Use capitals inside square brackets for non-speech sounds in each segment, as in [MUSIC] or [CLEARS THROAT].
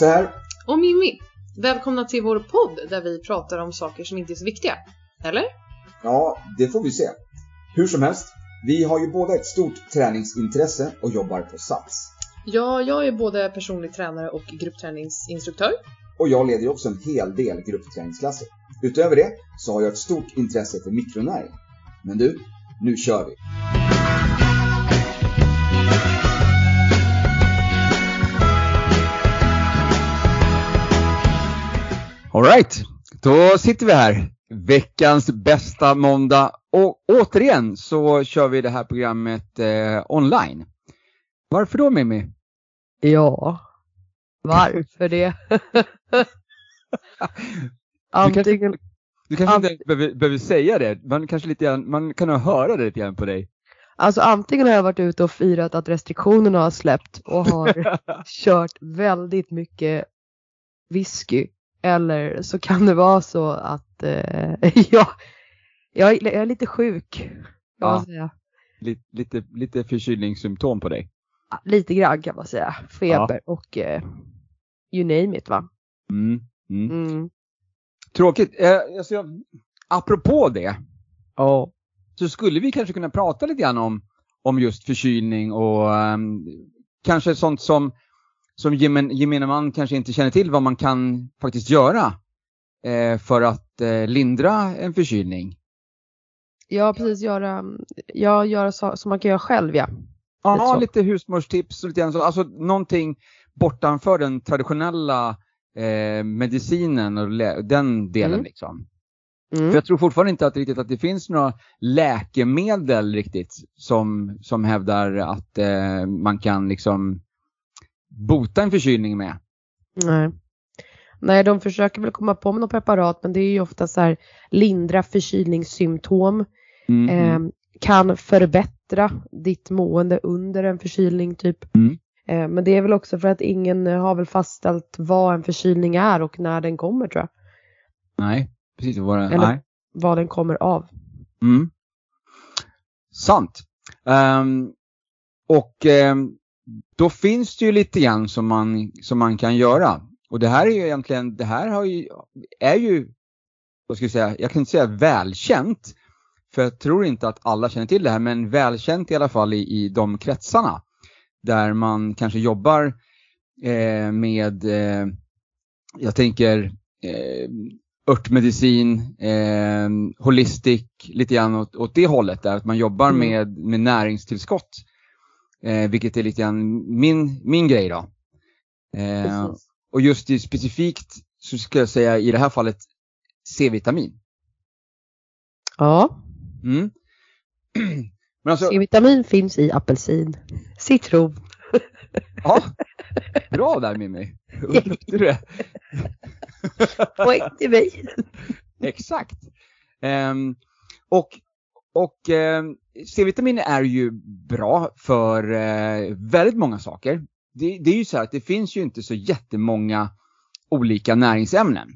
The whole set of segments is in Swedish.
Lasse här. Och Mimmi. Välkomna till vår podd där vi pratar om saker som inte är så viktiga. Eller? Ja, det får vi se. Hur som helst, vi har ju båda ett stort träningsintresse och jobbar på Sats. Ja, jag är både personlig tränare och gruppträningsinstruktör. Och jag leder ju också en hel del gruppträningsklasser. Utöver det så har jag ett stort intresse för mikronäring. Men du, nu kör vi! Alright, då sitter vi här. Veckans bästa måndag. Och återigen så kör vi det här programmet eh, online. Varför då Mimmi? Ja, varför det? [LAUGHS] Antingen, Du kanske Ant- inte behöver, behöver säga det. Man kanske lite grann, man kan höra det lite grann på dig. alltså antingen har jag varit ute och firat att restriktionerna har släppt och har [LAUGHS] kört väldigt mycket whisky. Eller så kan det vara så att eh, [LAUGHS] jag, jag, är- jag är lite sjuk. Ja. lite, lite, lite förkylningssymptom på dig. Ja, Lite grann kan man säga. Feber och eh, you name it va. Mm, mm. Mm. Tråkigt. Eh, alltså jag, apropå det Ja. så skulle vi kanske kunna prata lite grann om, om just förkylning och ehm, kanske sånt som, som gemen, gemene man kanske inte känner till vad man kan faktiskt göra eh, för att eh, lindra en förkylning. Ja, precis. Göra, ja, göra så, som man kan göra själv ja. Ja, Lite lite husmorstips och lite grann så, alltså någonting bortanför den traditionella eh, medicinen och den delen Mm. liksom. Mm. För jag tror fortfarande inte att, riktigt att det finns några läkemedel riktigt som, som hävdar att eh, man kan liksom bota en förkylning med. Nej. Nej, de försöker väl komma på med något preparat men det är ju ofta så här lindra förkylningssymptom, Mm, mm. eh, kan förbättra ditt mående under en förkylning typ. Mm. Eh, men det är väl också för att ingen har väl fastställt vad en förkylning är och när den kommer tror jag. Nej, precis. Vad det, Eller- nej. Vad den kommer av. Mm. Sant. Ehm, och ehm, då finns det ju lite grann som man, som man kan göra. Och det här är ju egentligen, det här har ju, är ju, vad ska jag säga, jag kan inte säga välkänt. För jag tror inte att alla känner till det här, men välkänt i alla fall i, i de kretsarna. Där man kanske jobbar eh, med, eh, jag tänker, eh, örtmedicin, eh, holistic, lite grann åt, åt det hållet där, att man jobbar Mm. med, med näringstillskott. Eh, vilket är lite grann min, min grej då. Eh, och just i specifikt så ska jag säga i det här fallet C-vitamin. Ja, Mm. [CLEARS THROAT] Men alltså, C-vitamin finns i apelsin, citron. [LAUGHS] ja, bra där Mimmi. [LAUGHS] Upptäckte du det? Poäng till mig. [LAUGHS] Exakt. Ehm, och och ehm, C-vitamin är ju bra för eh, väldigt många saker. Det, det är ju så här att det finns ju inte så jättemånga olika näringsämnen.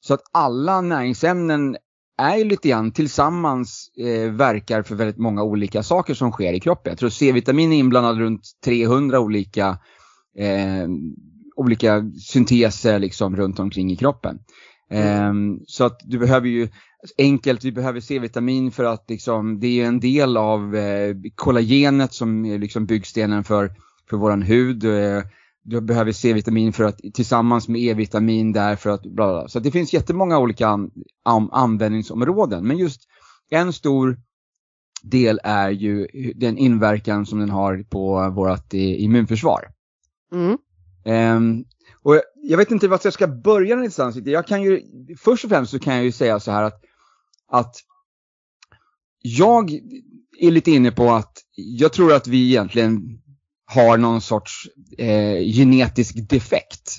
Så att alla näringsämnen är ju lite grann tillsammans eh, verkar för väldigt många olika saker som sker i kroppen. Jag tror C-vitamin är inblandad runt 300 olika eh, olika synteser liksom runt omkring i kroppen. Ehm, så att du behöver ju, enkelt, vi behöver C-vitamin för att liksom, det är en del av eh, kollagenet som är liksom byggstenen för, för våran hud. Eh, du behöver C-vitamin för att tillsammans med E-vitamin där för att bla bla. Så det finns jättemånga olika an, an, användningsområden. Men just en stor del är ju den inverkan som den har på vårt eh, immunförsvar. Mm. Ehm, och jag, jag vet inte vart jag ska börja någonstans. Jag kan ju, först och främst så kan jag ju säga så här att, att jag är lite inne på att jag tror att vi egentligen har någon sorts eh, genetisk defekt.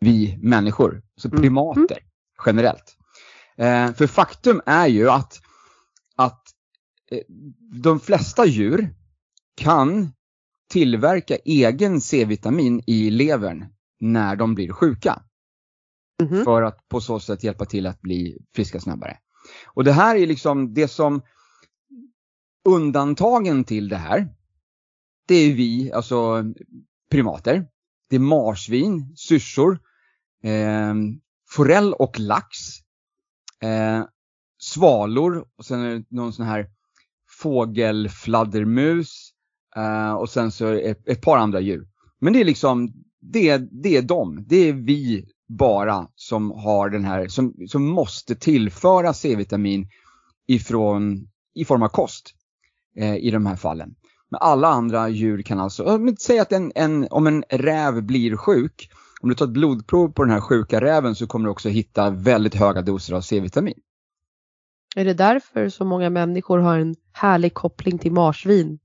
Vi människor, så Mm. primater generellt. Eh, för faktum är ju att, att eh, de flesta djur kan tillverka egen C-vitamin i levern när de blir sjuka. Mhm. För att på så sätt hjälpa till att bli friska snabbare. Och det här är liksom det som undantagen till det här. Det är vi, alltså primater. det är marsvin, syrsor, eh, forell och lax, eh, svalor och sen är det någon sån här fågelfladdermus eh, och sen så är det ett, ett par andra djur. Men det är liksom, det, är- det är dem. Det är vi bara som har den här, som, som måste tillföra C-vitamin ifrån, i form av kost eh, i de här fallen. Men alla andra djur kan alltså, säg att en, en, om en räv blir sjuk, om du tar ett blodprov på den här sjuka räven så kommer du också hitta väldigt höga doser av C-vitamin. Är det därför så många människor har en härlig koppling till marsvin?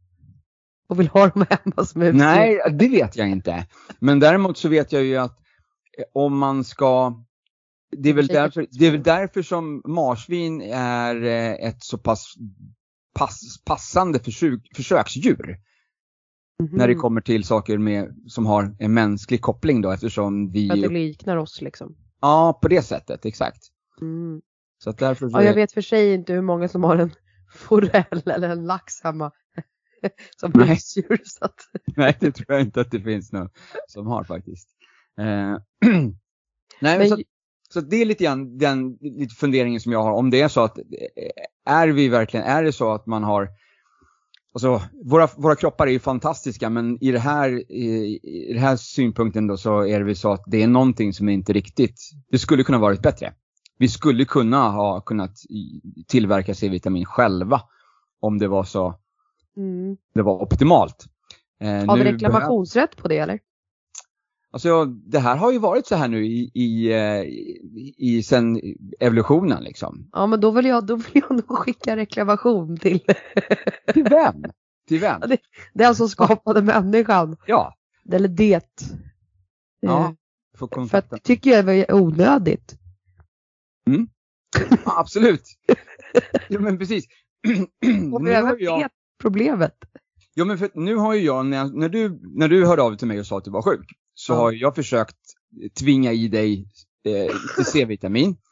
Och vill ha dem hemma som husdjur? Nej, det vet jag inte. Men däremot så vet jag ju att om man ska det är, väl därför, det är väl därför som marsvin är eh, ett så pass pass, passande försök, försöksdjur Mhm. när det kommer till saker med, som har en mänsklig koppling då eftersom vi... Att det liknar oss liksom. Ja, på det sättet, exakt. Mm. Så att därför Ja, jag vet för sig inte hur många som har en [LAUGHS] forell eller en lax hemma [LAUGHS] som husdjur. Att, [LAUGHS] Nej, det tror jag inte att det finns någon som har faktiskt. Eh, [CLEARS THROAT] Nej, men så, så det är lite grann den lite funderingen som jag har. Om det är så att, eh, är vi verkligen, är det så att man har, alltså våra, våra kroppar är ju fantastiska men i det här, i, i den här synpunkten då så är det väl så att det är någonting som är inte riktigt, det skulle kunna varit bättre. Vi skulle kunna ha kunnat tillverka C-vitamin själva om det var så, mm. det var optimalt. Eh, Har vi reklamationsrätt på det eller? Alltså det här har ju varit så här nu i, i, eh, i, i sen evolutionen liksom. Ja, men då vill jag, då vill jag nog skicka reklamation till Till vem? Till vem? Ja, den som skapade människan. Ja, Eller det. Ja, Eh, för För att tycker jag är onödigt. Ja, absolut. Ja men precis. [CLEARS THROAT] Och nu vi även jag, vet problemet. ja men för nu har ju jag, när, jag, när, du, när du hörde av dig till mig och sa att du var sjuk, så har jag försökt tvinga i dig eh, C-vitamin. [LAUGHS]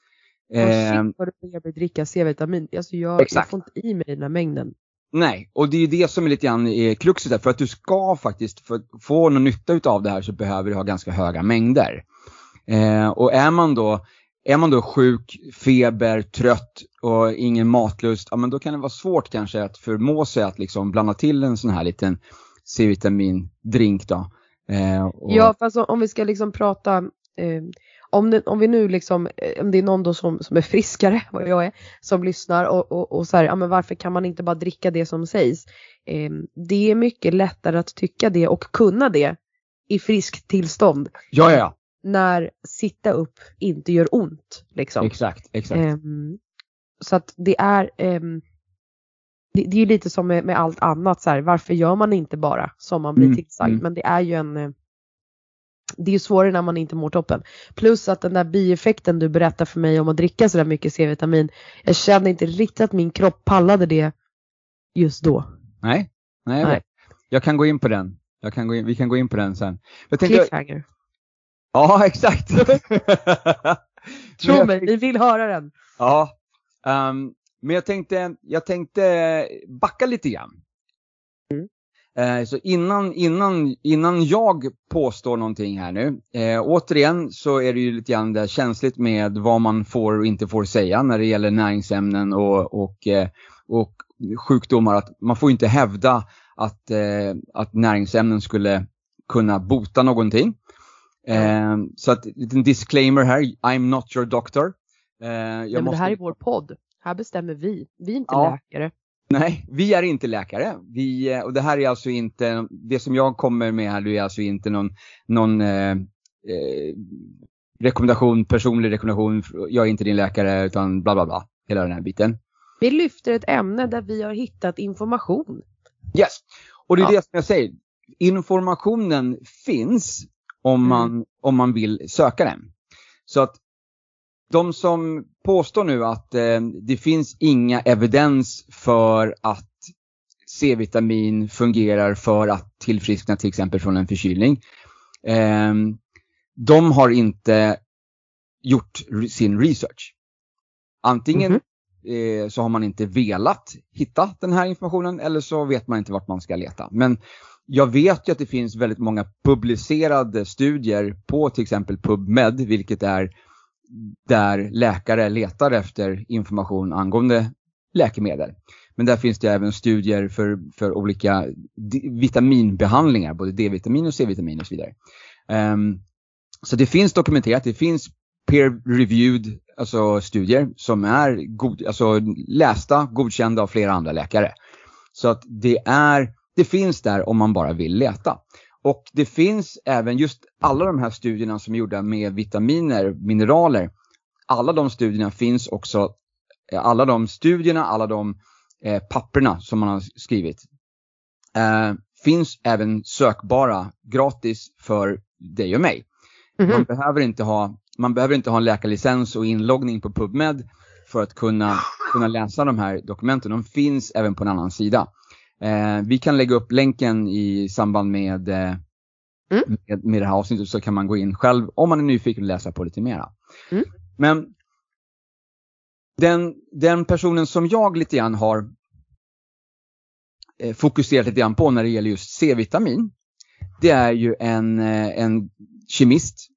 Eh, shit vad du mig dricka C-vitamin. Alltså jag, jag får inte i mig den här mängden. Nej, och det är det som är lite grann är kruxet där. För att du ska faktiskt få någon nytta utav det här så behöver du ha ganska höga mängder. Eh, och är man då är man då sjuk, feber, trött och ingen matlust, ja men då kan det vara svårt kanske att förmå sig att liksom blanda till en sån här liten C-vitamindrink då. Eh, och, Ja, fast om vi ska liksom prata eh, om, det, om vi nu liksom, eh, om det är någon då som, som är friskare [LAUGHS] vad jag är, som lyssnar och, och, och så här, ja men varför kan man inte bara dricka det som sägs? Eh, det är mycket lättare att tycka det och kunna det i friskt tillstånd ja, ja, när sitta upp inte gör ont. Liksom. exakt, exakt. Ehm, så att det är ehm, det, det är ju lite som med, med allt annat, så här, varför gör man inte bara som man blir Mm, tillsagd? mm. Men det är ju en eh, det är ju svårare när man inte mår toppen. Plus att den där bieffekten du berättar för mig om att dricka sådär mycket C-vitamin, jag kände inte riktigt att min kropp pallade det just då. Nej, nej, jag Nej. Jag kan gå in på den. Jag kan gå in, vi kan gå in på den sen. Jag tänkte, Cliffhanger. ja, [LAUGHS] exakt. [LAUGHS] Tro mig, vi vill höra den. Ja, ehm, men jag tänkte, jag tänkte backa lite grann. Mm. Eh, så innan, innan, innan jag påstår någonting här nu, eh, återigen så är det ju lite grann känsligt med vad man får och inte får säga när det gäller näringsämnen och, och, eh, och sjukdomar. Att man får inte hävda att, eh, att näringsämnen skulle kunna bota någonting. Eh, så att, liten disclaimer här, I'm not your doctor. Eh, jag Ja, men det måste- här är vår podd. Här bestämmer vi. Vi är inte Ja. läkare. Nej, vi är inte läkare. Vi, eh, och det här är alltså inte, det som jag kommer med här är alltså inte någon, någon eh, eh, rekommendation, personlig rekommendation. Jag är inte din läkare utan bla bla bla. Hela den här biten. Vi lyfter ett ämne där vi har hittat information. Yes! Och det är Ja. det som jag säger. Informationen finns om Mm. man, om man vill söka den. Så att de som påstår nu att eh, det finns inga evidens för att C-vitamin fungerar för att tillfriskna till exempel från en förkylning. Eh, de har inte gjort sin research. Antingen eh, så har man inte velat hitta den här informationen eller så vet man inte vart man ska leta. Men jag vet ju att det finns väldigt många publicerade studier på till exempel PubMed, vilket är där läkare letar efter information angående läkemedel. Men där finns det även studier för, för olika vitaminbehandlingar, både D-vitamin och C-vitamin och så vidare. Um, så det finns dokumenterat, det finns peer-reviewed alltså studier som är god, alltså lästa, godkända av flera andra läkare. Så att det är, det finns där om man bara vill leta. Och det finns även just alla de här studierna som är gjorda med vitaminer, mineraler. Alla de studierna finns också, eh, alla de studierna, alla de eh, papperna som man har skrivit. Eh, finns även sökbara gratis för dig och mig. Mm -hmm. Man behöver inte ha man behöver inte ha en läkarlicens och inloggning på PubMed för att kunna, kunna läsa de här dokumenten. De finns även på en annan sida. Eh, vi kan lägga upp länken i samband med, eh, mm. med, med det här avsnittet så kan man gå in själv om man är nyfiken och läsa på lite mera. Mm. Men den, den personen som jag lite grann har eh, fokuserat lite grann på när det gäller just C-vitamin. Det är ju en, eh, en kemist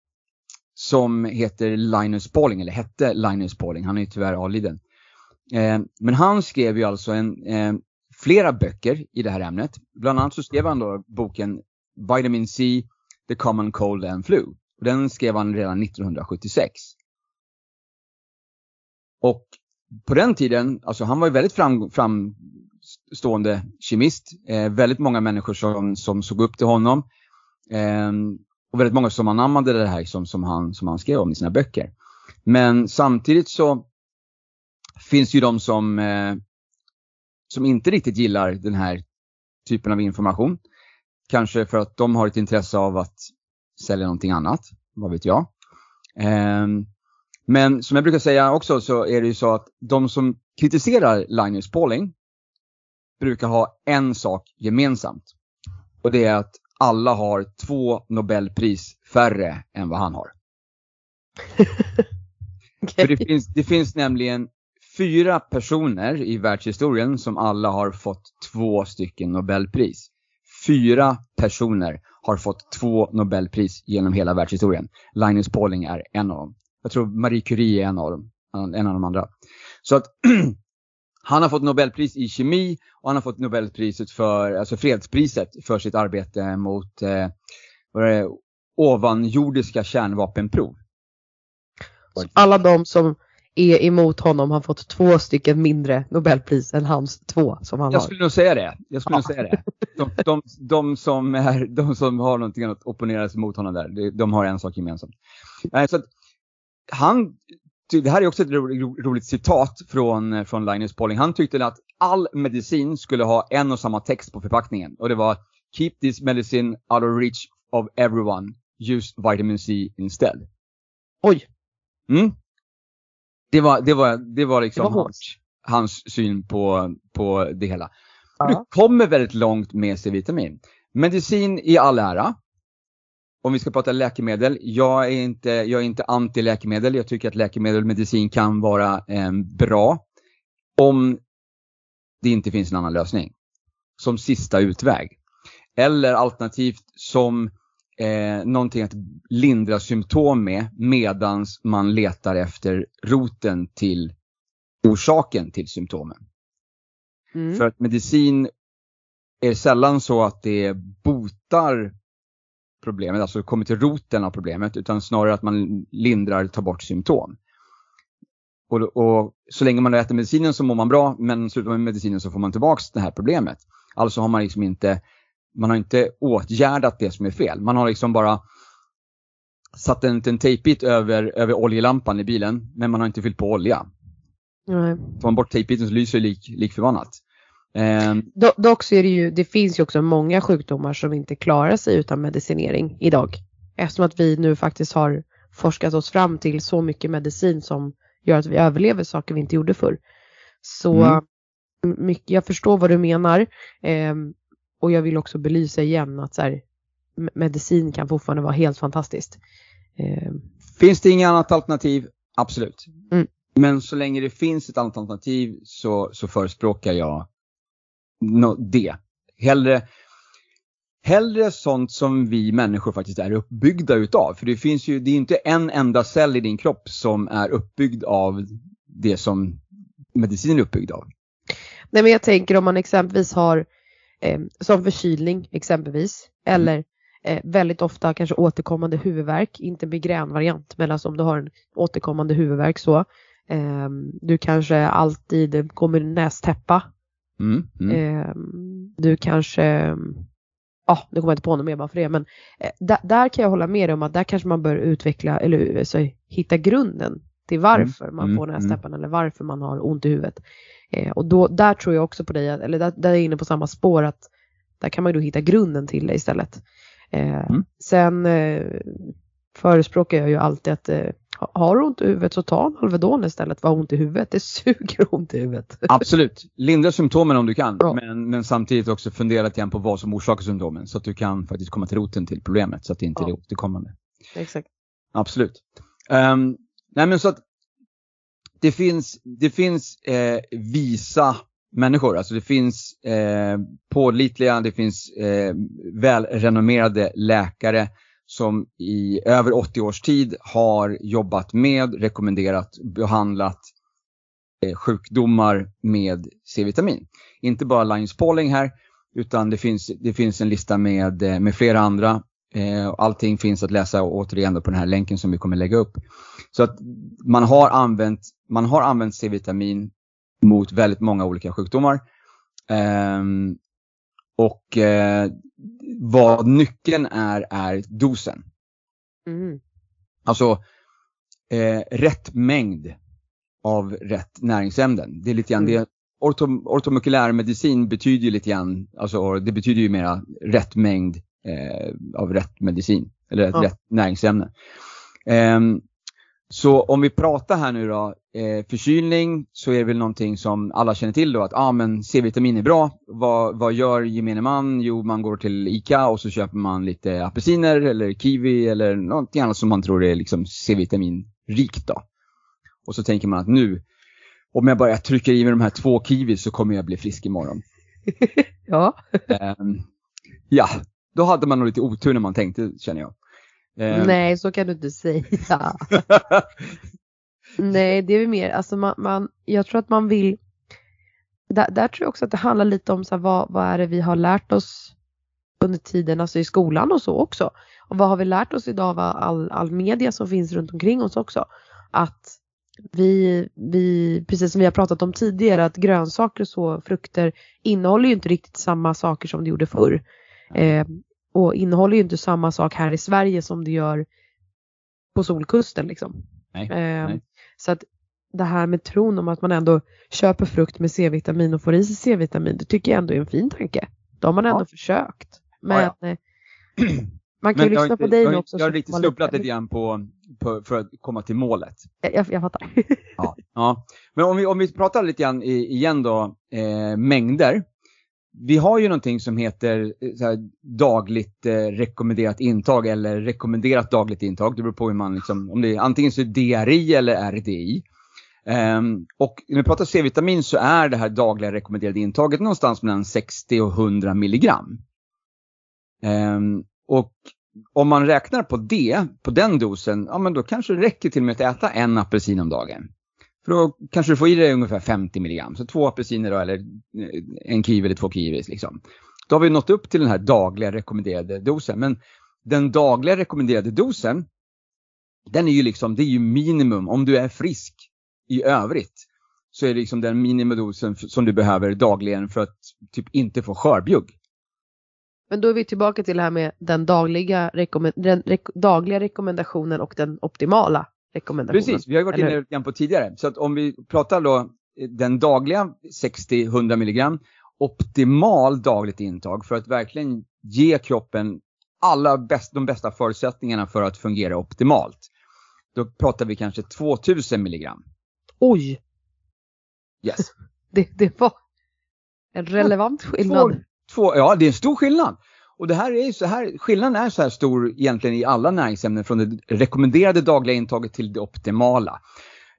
som heter Linus Pauling, eller hette Linus Pauling, han är tyvärr avliden. Eh, men han skrev ju alltså en, eh, flera böcker i det här ämnet. Bland annat så skrev han då boken Vitamin C, The Common Cold and Flu. Och den skrev han redan 1976. Och på den tiden, alltså han var ju väldigt fram, framstående kemist. Eh, väldigt många människor som, som såg upp till honom. Eh, och väldigt många som anammade det här som, som, han, som han skrev om i sina böcker. Men samtidigt så finns ju de som, eh, som inte riktigt gillar den här typen av information. Kanske för att de har ett intresse av att sälja någonting annat, vad vet jag. Eh, men som jag brukar säga också så är det ju så att de som kritiserar Linus Pauling brukar ha en sak gemensamt. Och det är att alla har två Nobelpris färre än vad han har. [LAUGHS] okay. För det finns, det finns nämligen fyra personer i världshistorien som alla har fått två stycken Nobelpris. Fyra personer har fått två Nobelpris genom hela världshistorien. Linus Pauling är en av dem. Jag tror Marie Curie är en av dem. En av de andra. Så att [CLEARS THROAT] Han har fått Nobelpris i kemi och han har fått Nobelpriset för, alltså fredspriset för sitt arbete mot eh, vad är det, ovanjordiska kärnvapenprov. Så alla de som är emot honom har fått två stycken mindre Nobelpris än hans två som han Jag har. skulle nog säga det. Jag skulle ja. nog säga det. De, de, de, som är, de som har någonting att opponera sig mot honom där, de har en sak gemensamt. Så att han det här är också ett roligt citat från, från Linus Pauling. Han tyckte att all medicin skulle ha en och samma text på förpackningen. Och det var Keep this medicine out of reach of everyone. Use vitamin C instead. Oj! Mm. Det var, det var, det var liksom det var hans, hans, syn på, på det hela. Ja. Du kommer väldigt långt med C-vitamin. Medicin i all ära om vi ska prata läkemedel, jag är inte, jag är inte anti-läkemedel. Jag tycker att läkemedel och medicin kan vara eh, bra. Om det inte finns en annan lösning. Som sista utväg. Eller alternativt som eh, någonting att lindra symptom med medans man letar efter roten till orsaken till symptomen. Mm. För att medicin är sällan så att det botar problemet, alltså kommer till roten av problemet, utan snarare att man lindrar, tar bort symptom. Och, och, så länge man äter medicinen så mår man bra, men slutar man med medicinen så får man tillbaka det här problemet. Alltså har man liksom inte, man har inte åtgärdat det som är fel. Man har liksom bara satt en, en tejpbit över, över oljelampan i bilen, men man har inte fyllt på olja. Nej. Tar man bort tejpbiten så lyser det lik, lik förbannat. Eh, dock så är det ju, det finns ju också många sjukdomar som inte klarar sig utan medicinering idag. Eftersom att vi nu faktiskt har forskat oss fram till så mycket medicin som gör att vi överlever saker vi inte gjorde förr. Så mm. mycket, jag förstår vad du menar. Eh, och jag vill också belysa igen att så här, medicin kan fortfarande vara helt fantastiskt. Eh. Finns det inget annat alternativ? Absolut. Mm. Men så länge det finns ett annat alternativ så, så förespråkar jag no, det. Hellre, hellre sånt som vi människor faktiskt är uppbyggda utav. För det finns ju, det är inte en enda cell i din kropp som är uppbyggd av det som medicin är uppbyggd av. Nej men jag tänker om man exempelvis har eh, som förkylning exempelvis eller eh, väldigt ofta kanske återkommande huvudvärk, inte migränvariant men alltså om du har en återkommande huvudvärk så. Eh, du kanske alltid kommer nästäppa. Mm, mm. Eh, du kanske, ja nu kommer jag inte på något mer bara för det men eh, där, kan jag hålla med dig om att där kanske man bör utveckla eller alltså, hitta grunden till varför man mm, får mm. nästäppan eller varför man har ont i huvudet. Eh, och då, där tror jag också på dig, eller där, där är jag inne på samma spår att där kan man ju då hitta grunden till det istället. Eh, Mm. Sen eh, förespråkar jag ju alltid att eh, ha- har du ont i huvudet så ta en Alvedon istället för att ha ont i huvudet. Det suger ont i huvudet. [LAUGHS] Absolut. Lindra symptomen om du kan. Men, men samtidigt också fundera lite grann på vad som orsakar symptomen. Så att du kan faktiskt komma till roten till problemet. Så att det inte Ja. är återkommande. Exakt. Absolut. Ehm, nej men så att det finns, det finns eh, visa människor. Alltså det finns eh, pålitliga, det finns eh, välrenommerade läkare som i över 80 års tid har jobbat med, rekommenderat, behandlat eh, sjukdomar med C-vitamin. Inte bara Linus Pauling här, utan det finns, det finns en lista med, eh, med flera andra. Eh, allting finns att läsa återigen på den här länken som vi kommer lägga upp. Så att man har använt, man har använt C-vitamin mot väldigt många olika sjukdomar. Ehm, och eh, vad nyckeln är, är dosen. Mm. Alltså eh, rätt mängd av rätt näringsämnen. Det är lite grann Mm. det. Orto, ortomolekulär medicin betyder ju lite grann, alltså det betyder ju mera rätt mängd av rätt medicin. Eller Ja. rätt näringsämne. Ehm, så om vi pratar här nu då, eh, förkylning så är det väl någonting som alla känner till då att ah, men C-vitamin är bra. Vad, vad gör gemene man? Jo, man går till ICA och så köper man lite apelsiner eller kiwi eller någonting annat som man tror är liksom C-vitamin rikt då. Och så tänker man att nu, om jag bara trycker i mig de här två kiwi så kommer jag bli frisk imorgon. [LAUGHS] Ja. Ehm, ja, då hade man nog lite otur när man tänkte känner jag. Ehm, Nej, så kan du inte säga. [LAUGHS] Nej, det är väl mer, alltså man, man jag tror att man vill, där, där tror jag också att det handlar lite om så här, vad, vad är det vi har lärt oss under tiden, alltså i skolan och så också. Och vad har vi lärt oss idag av all, all media som finns runt omkring oss också. Att vi, vi, precis som vi har pratat om tidigare, att grönsaker och så, frukter innehåller ju inte riktigt samma saker som det gjorde förr. Eh, och innehåller ju inte samma sak här i Sverige som det gör på solkusten liksom. Nej, Eh, nej. Så att det här med tron om att man ändå köper frukt med C-vitamin och får i sig C-vitamin, det tycker jag ändå är en fin tanke. Då har man ändå Ja. försökt. Men Ja, eh, [CLEARS THROAT] man kan ju lyssna på dig jag, också. Jag har man snubblat lite grann på, på, för att komma till målet. Jag, jag, jag fattar. Ja. ja. Men om vi, om vi pratar lite grann i, igen då, eh, mängder. Vi har ju någonting som heter eh, så här, dagligt eh, rekommenderat intag eller rekommenderat dagligt intag. Det beror på hur man liksom, om det är antingen så är det DRI eller RDI. Um, ehm, och när vi pratar C-vitamin så är det här dagliga rekommenderade intaget någonstans mellan 60 och 100 milligram. Um, och om man räknar på det, på den dosen, ja men då kanske det räcker till och med att äta en apelsin om dagen. För då kanske du får i dig ungefär 50 milligram. Så två apelsiner då, eller eh, en kiwi eller två kiwis liksom. Då har vi nått upp till den här dagliga rekommenderade dosen. Men den dagliga rekommenderade dosen, den är ju liksom, det är ju minimum om du är frisk i övrigt. Så är det liksom den minimidosen som du behöver dagligen för att typ inte få skörbjugg. Men då är vi tillbaka till det här med den dagliga, rekommend- den rek- dagliga rekommendationen och den optimala rekommendationen. Precis, vi har ju varit inne lite på tidigare. Så att om vi pratar då eh, den dagliga 60-100 milligram, optimal dagligt intag för att verkligen ge kroppen alla bäst, de bästa förutsättningarna för att fungera optimalt. Då pratar vi kanske 2000 milligram. Oj, Yes. [LAUGHS] det, det var en relevant skillnad. Två, två, ja, det är en stor skillnad. Och det här är ju så här, skillnaden är så här stor egentligen i alla näringsämnen från det rekommenderade dagliga intaget till det optimala.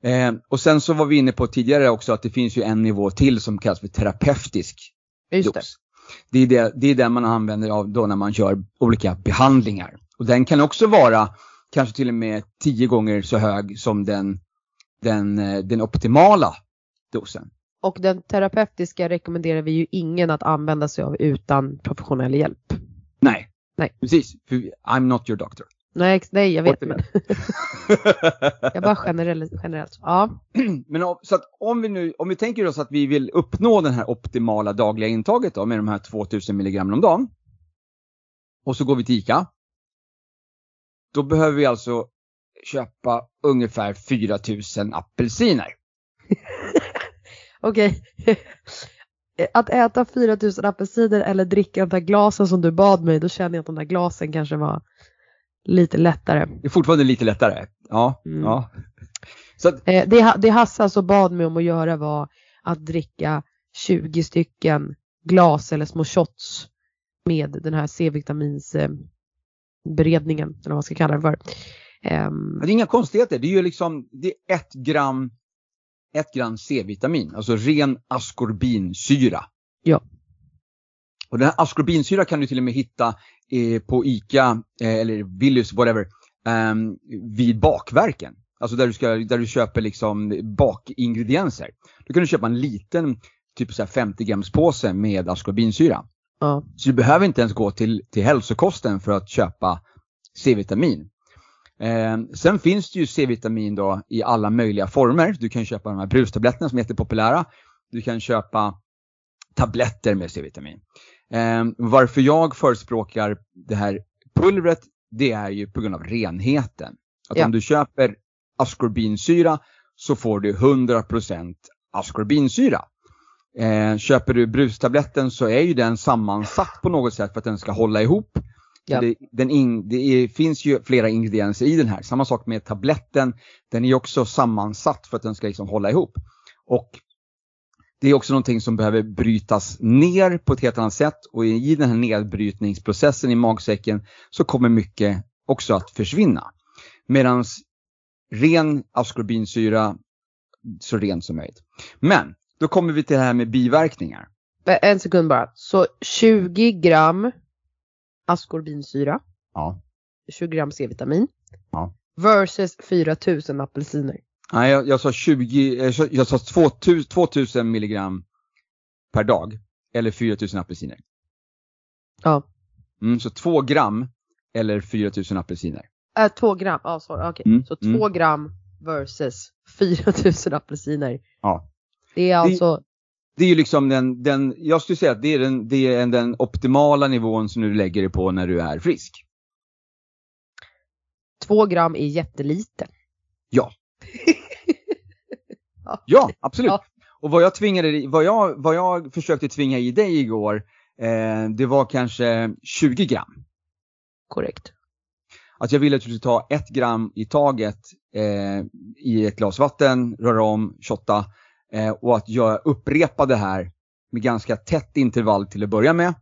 Eh, och sen så var vi inne på tidigare också att det finns ju en nivå till som kallas för terapeutisk Just det. dos. Det är, det, det är den man använder av då när man gör olika behandlingar. Och den kan också vara kanske till och med tio gånger så hög som den, den, eh, den optimala dosen. Och den terapeutiska rekommenderar vi ju ingen att använda sig av utan professionell hjälp. Nej, Nej. precis. I'm not your doctor. Nej, nej jag vet men men [LAUGHS] jag bara generellt. generellt. Ja, [CLEARS THROAT] om- så att om vi nu, om vi tänker oss att vi vill uppnå den här optimala dagliga intaget då med de här 2000 milligram om dagen. Och så går vi till ICA. Då behöver vi alltså köpa ungefär 4000 apelsiner. [LAUGHS] okej. Att äta 4000 apelsiner eller dricka de där glasen som du bad mig, då känner jag att de där glasen kanske var lite lättare. Det är fortfarande lite lättare. Ja, Mm. ja. Så att, Eh, Det, det Hasse alltså bad mig om att göra var att dricka 20 stycken glas eller små shots med den här C-vitamins eh, eller vad man ska kalla det för. Ehm, det är inga konstigheter. Det är ju liksom, det är ett gram, ett gram C-vitamin, alltså ren askorbinsyra. Ja. Och den här askorbinsyra kan du till och med hitta eh, på ICA eh, eller Willys, whatever, ehm, vid bakverken. Alltså där du, ska, där du köper liksom bakingredienser. Då kan du köpa en liten, typ så här 50 grams påse med askorbinsyra. ja. Så du behöver inte ens gå till, till hälsokosten för att köpa C-vitamin. Eh, sen finns det ju C-vitamin då i alla möjliga former. Du kan köpa de här brustabletterna som är jättepopulära. Du kan köpa tabletter med C-vitamin. Eh, varför jag förespråkar det här pulvret, det är ju på grund av renheten. Att Ja. om du köper askorbinsyra så får du 100% askorbinsyra. Eh, köper du brustabletten så är ju den sammansatt på något sätt för att den ska hålla ihop. Ja. Det, den in, det är, finns ju flera ingredienser i den här. Samma sak med tabletten. Den är också sammansatt för att den ska liksom hålla ihop. Och det är också någonting som behöver brytas ner på ett helt annat sätt och i den här nedbrytningsprocessen i magsäcken så kommer mycket också att försvinna. Medan ren askorbinsyra så rent som möjligt. Men då kommer vi till det här med biverkningar. En sekund bara. Så 20 gram askorbinsyra, Ja. 20 gram C-vitamin Ja. versus 4000 apelsiner. Nej, jag, jag sa 20, jag sa, jag sa 2000, 2000 milligram per dag. Eller 4000 apelsiner. Ja. Mm, så 2 gram eller 4000 apelsiner. Äh, 2 gram, ja sorry, okej. Mm, Så mm. 2 gram versus [LAUGHS] 4000 apelsiner. Ja. Det är alltså, Det är ju liksom den, den jag skulle säga att det är den, det är den optimala nivån som du lägger dig på när du är frisk. 2 gram är jättelite. [LAUGHS] Ja, absolut. Ja. Och vad jag tvingade, vad jag, vad jag försökte tvinga i dig igår, eh, det var kanske 20 gram. Korrekt. Att jag ville att du skulle ta ett gram i taget eh, i ett glas vatten, röra om, shotta eh, och att jag upprepade det här med ganska tätt intervall till att börja med.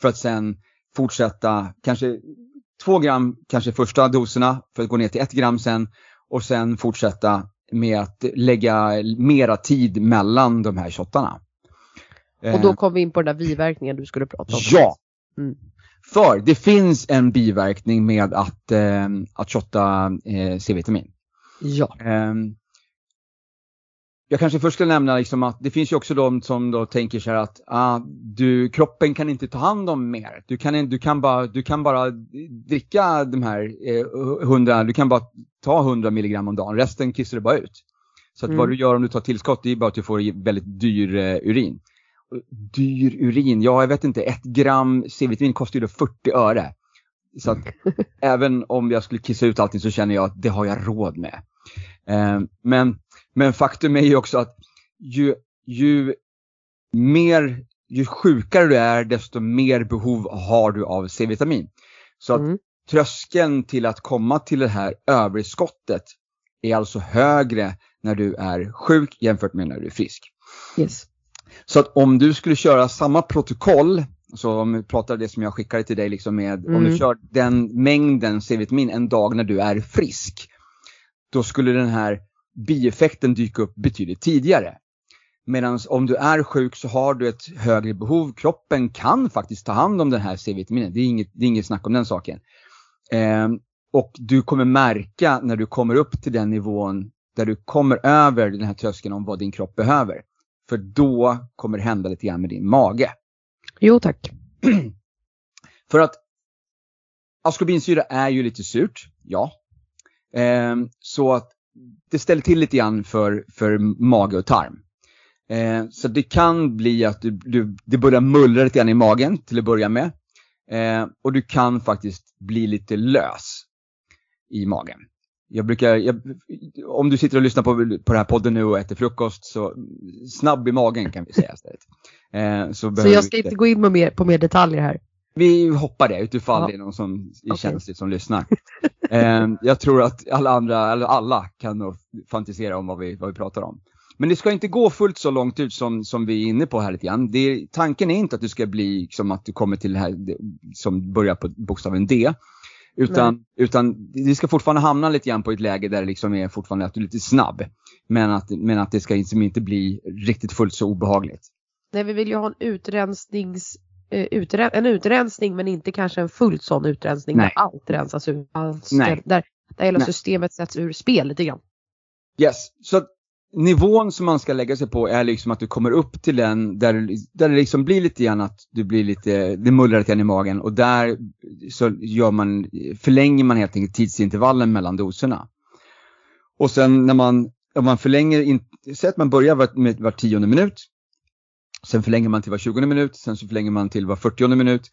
För att sen fortsätta, kanske två gram, kanske första doserna, för att gå ner till ett gram sen och sen fortsätta med att lägga mera tid mellan de här shottarna. Och då kom vi in på den där biverkningen du skulle prata om. Ja! Mm. För det finns en biverkning med att, eh, att shotta eh, C-vitamin. Ja. Ehm, jag kanske först ska nämna liksom att det finns ju också de som då tänker så här att ah, du, kroppen kan inte ta hand om mer. Du kan, du kan, bara, du kan bara dricka de här eh, 100, du kan bara ta 100 milligram om dagen, resten kissar du bara ut. Så att Mm. vad du gör om du tar tillskott det är bara att du får väldigt dyr eh, urin. Dyr urin, ja jag vet inte, ett gram C-vitamin kostar ju då 40 öre. Så att [LAUGHS] även om jag skulle kissa ut allting så känner jag att det har jag råd med. Eh, men, men faktum är ju också att ju, ju mer, ju sjukare du är desto mer behov har du av C-vitamin. Så att Mm. tröskeln till att komma till det här överskottet är alltså högre när du är sjuk jämfört med när du är frisk. Yes. Så att om du skulle köra samma protokoll, så om vi pratar det som jag skickade till dig liksom med, om Mm. du kör den mängden C-vitamin en dag när du är frisk, då skulle den här bieffekten dyka upp betydligt tidigare. Medan om du är sjuk så har du ett högre behov. Kroppen kan faktiskt ta hand om den här C-vitaminet. Det är inget, det är inget snack om den saken. Eh, och du kommer märka när du kommer upp till den nivån där du kommer över den här tröskeln om vad din kropp behöver. För då kommer det hända lite grann med din mage. Jo tack. [CLEARS THROAT] För att askorbinsyra är ju lite surt, ja. Eh, så att det ställer till lite grann för, för mage och tarm. Eh, så det kan bli att du, du, det börjar mullra lite grann i magen till att börja med. Eh, och du kan faktiskt bli lite lös i magen. Jag brukar, jag, om du sitter och lyssnar på, på den här podden nu och äter frukost så snabb i magen kan vi säga istället. Eh, så, så jag ska inte gå in på mer, på mer detaljer här? Vi hoppar det utifall ja. det är någon som är okay. känsligt som lyssnar. [LAUGHS] eh, jag tror att alla andra, eller alla kan nog fantisera om vad vi, vad vi pratar om. Men det ska inte gå fullt så långt ut som, som vi är inne på här lite grann. Det, tanken är inte att det ska bli som att du kommer till det här som börjar på bokstaven D. Utan, utan det ska fortfarande hamna lite grann på ett läge där det liksom är fortfarande att du är lite snabb. Men att, men att det ska liksom inte bli riktigt fullt så obehagligt. Nej, vi vill ju ha en utrensnings utre, en utrensning men inte kanske en fullt sån utrensning Nej. där allt rensas ut. Allt. Där, där hela Nej. systemet sätts ur spel lite grann. Yes, så nivån som man ska lägga sig på är liksom att du kommer upp till den där, där det liksom blir lite grann att du blir lite, det mullrar lite grann i magen och där så gör man, förlänger man helt enkelt tidsintervallen mellan doserna. Och sen när man, om man förlänger, in, säg att man börjar var, med var tionde minut, sen förlänger man till var tjugonde minut, sen så förlänger man till var fyrtionde minut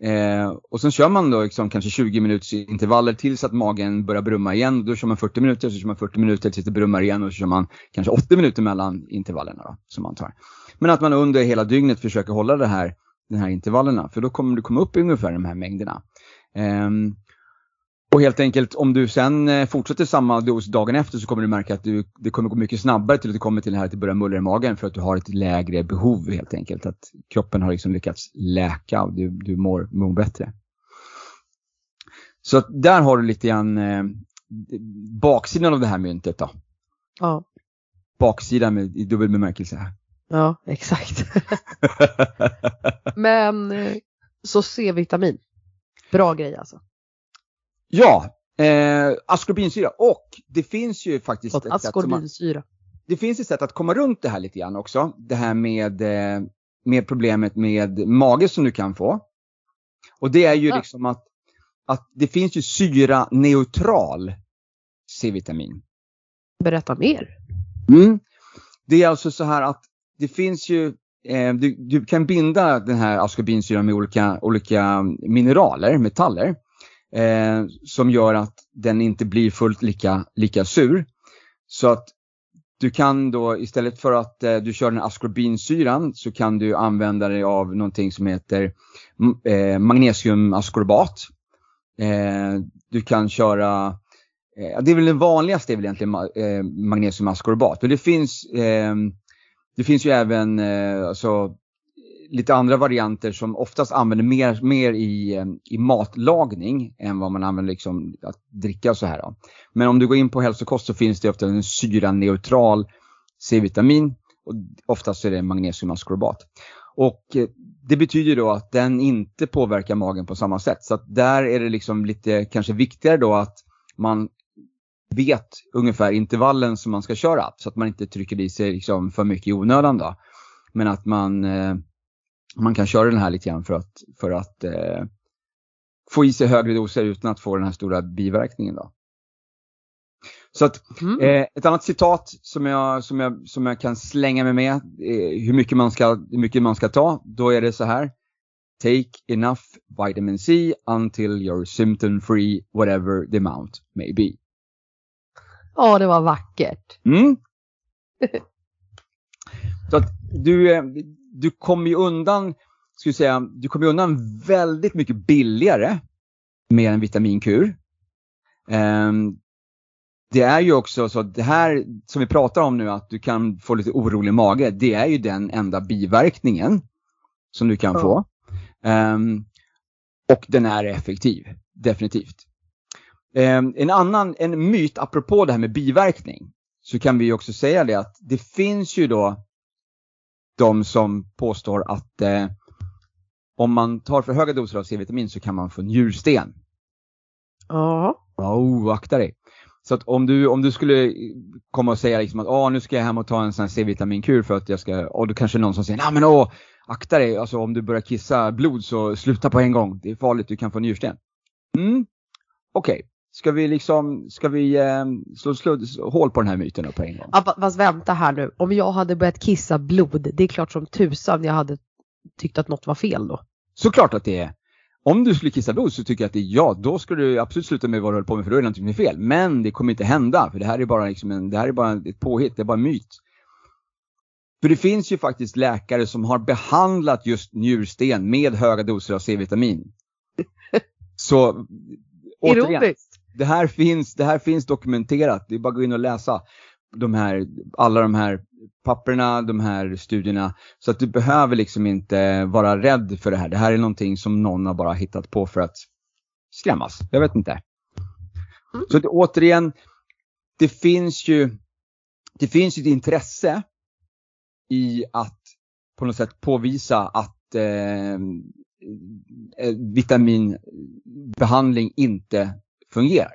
Eh, och sen kör man då liksom kanske 20 minuters intervaller tills att magen börjar brumma igen. Då kör man 40 minuter, så kör man 40 minuter tills det brummar igen och så kör man kanske 80 minuter mellan intervallerna då, som man tar. Men att man under hela dygnet försöker hålla det här, de här intervallerna, för då kommer du komma upp i ungefär de här mängderna. Eh, och helt enkelt om du sen eh, fortsätter samma dos dagen efter så kommer du märka att du, det kommer gå mycket snabbare till att du kommer till det här att det börjar mullra i magen för att du har ett lägre behov helt enkelt. Att kroppen har liksom lyckats läka och du, du mår, mår bättre. Så där har du lite grann eh, baksidan av det här myntet då. Ja. Baksidan med, i dubbel bemärkelse. Här. Ja, exakt. [LAUGHS] Men eh, så C-vitamin. Bra grej alltså. Ja, eh, askorbinsyra. Och det finns ju faktiskt ett askorbinsyra. sätt det finns ett sätt att komma runt det här lite grann också. Det här med, eh, med problemet med mage som du kan få. Och det är ju ja. liksom att, att det finns ju syra neutral C-vitamin. Berätta mer. Mm. Det är alltså så här att det finns ju, eh, du, du, kan binda den här askorbinsyran med olika, olika mineraler, metaller eh, som gör att den inte blir fullt lika, lika sur. Så att du kan då istället för att eh, du kör den askorbinsyran så kan du använda dig av någonting som heter eh, magnesiumaskorbat. Eh, du kan köra, eh, det är väl den vanligaste är väl egentligen eh, magnesiumaskorbat. Men det finns, eh, det finns ju även eh, alltså, lite andra varianter som oftast använder mer, mer i, eh, i matlagning än vad man använder liksom att dricka och så här. Då. Men om du går in på hälsokost så finns det ofta en syraneutral C-vitamin och oftast är det magnesiumaskorbat. Och eh, det betyder då att den inte påverkar magen på samma sätt. Så att där är det liksom lite kanske viktigare då att man vet ungefär intervallen som man ska köra så att man inte trycker i sig liksom för mycket i onödan då. Men att man eh, man kan köra den här lite grann för att, för att eh, få i sig högre doser utan att få den här stora biverkningen. Då. Så att, mm. eh, ett annat citat som jag, som, jag, som jag kan slänga mig med, eh, hur, mycket man ska, hur mycket man ska ta, då är det så här. Take enough vitamin C until you're symptom free whatever the amount may be. Ja, det var vackert. Mm. [LAUGHS] så att du, eh, du kommer ju undan, ska säga, du kommer undan väldigt mycket billigare med en vitaminkur. Um, det är ju också så att det här som vi pratar om nu att du kan få lite orolig mage, det är ju den enda biverkningen som du kan ja. få. Um, och den är effektiv, definitivt. Um, en annan, en myt apropå det här med biverkning, så kan vi också säga det att det finns ju då de som påstår att eh, om man tar för höga doser av C-vitamin så kan man få njursten. Ja. Oh, akta dig. Så att om du, om du skulle komma och säga liksom att åh, nu ska jag hem och ta en sån C-vitaminkur för att jag ska, och då kanske någon som säger nej men åh, akta dig, alltså om du börjar kissa blod så sluta på en gång, det är farligt, du kan få njursten. Mm, okej. Okay. Ska vi liksom, ska vi eh, slå, slå, slå hål på den här myten på en gång? Ja, fast vänta här nu, om jag hade börjat kissa blod, det är klart som tusan jag hade tyckt att något var fel då. Såklart att det är. Om du skulle kissa blod så tycker jag att det är ja, då ska du absolut sluta med vad du håller på med för då är det någonting fel. Men det kommer inte hända för det här är bara, liksom en, det här är bara ett påhitt, det är bara en myt. För det finns ju faktiskt läkare som har behandlat just njursten med höga doser av C-vitamin. Så återigen, Ironiskt. Det här, finns, det här finns dokumenterat. Det är bara att gå in och läsa de här, alla de här papperna, de här studierna. Så att du behöver liksom inte vara rädd för det här. Det här är någonting som någon har bara hittat på för att skrämmas. Jag vet inte. Mm. Så det, återigen, det finns ju det finns ju ett intresse i att på något sätt påvisa att eh, vitaminbehandling inte fungerar.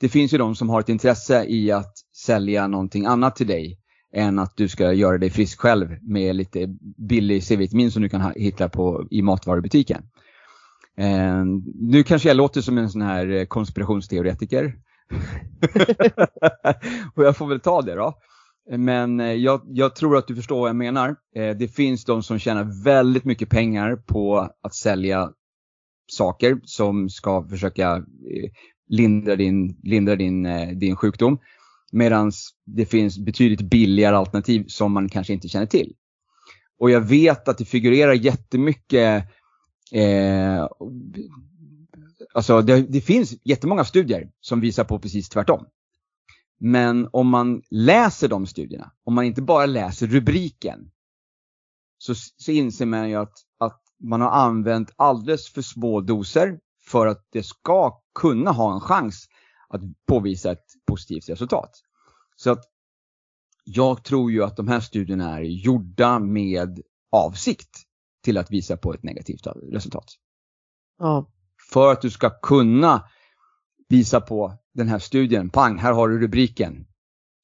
Det finns ju de som har ett intresse i att sälja någonting annat till dig än att du ska göra dig frisk själv med lite billig C-vitamin som du kan hitta på, i matvarubutiken. Eh, nu kanske jag låter som en sån här eh, konspirationsteoretiker. [LAUGHS] och jag får väl ta det då. Men eh, jag, jag, tror att du förstår vad jag menar. Eh, det finns de som tjänar väldigt mycket pengar på att sälja saker som ska försöka eh, lindrar lindra din, lindra din, eh, din sjukdom. Medan det finns betydligt billigare alternativ som man kanske inte känner till. Och jag vet att det figurerar jättemycket eh, Alltså det, det finns jättemånga studier som visar på precis tvärtom. Men om man läser de studierna, om man inte bara läser rubriken, så, så inser man ju att, att man har använt alldeles för små doser för att det ska kunna ha en chans att påvisa ett positivt resultat. Så att jag tror ju att de här studierna är gjorda med avsikt till att visa på ett negativt resultat. Ja. För att du ska kunna visa på den här studien, pang, här har du rubriken.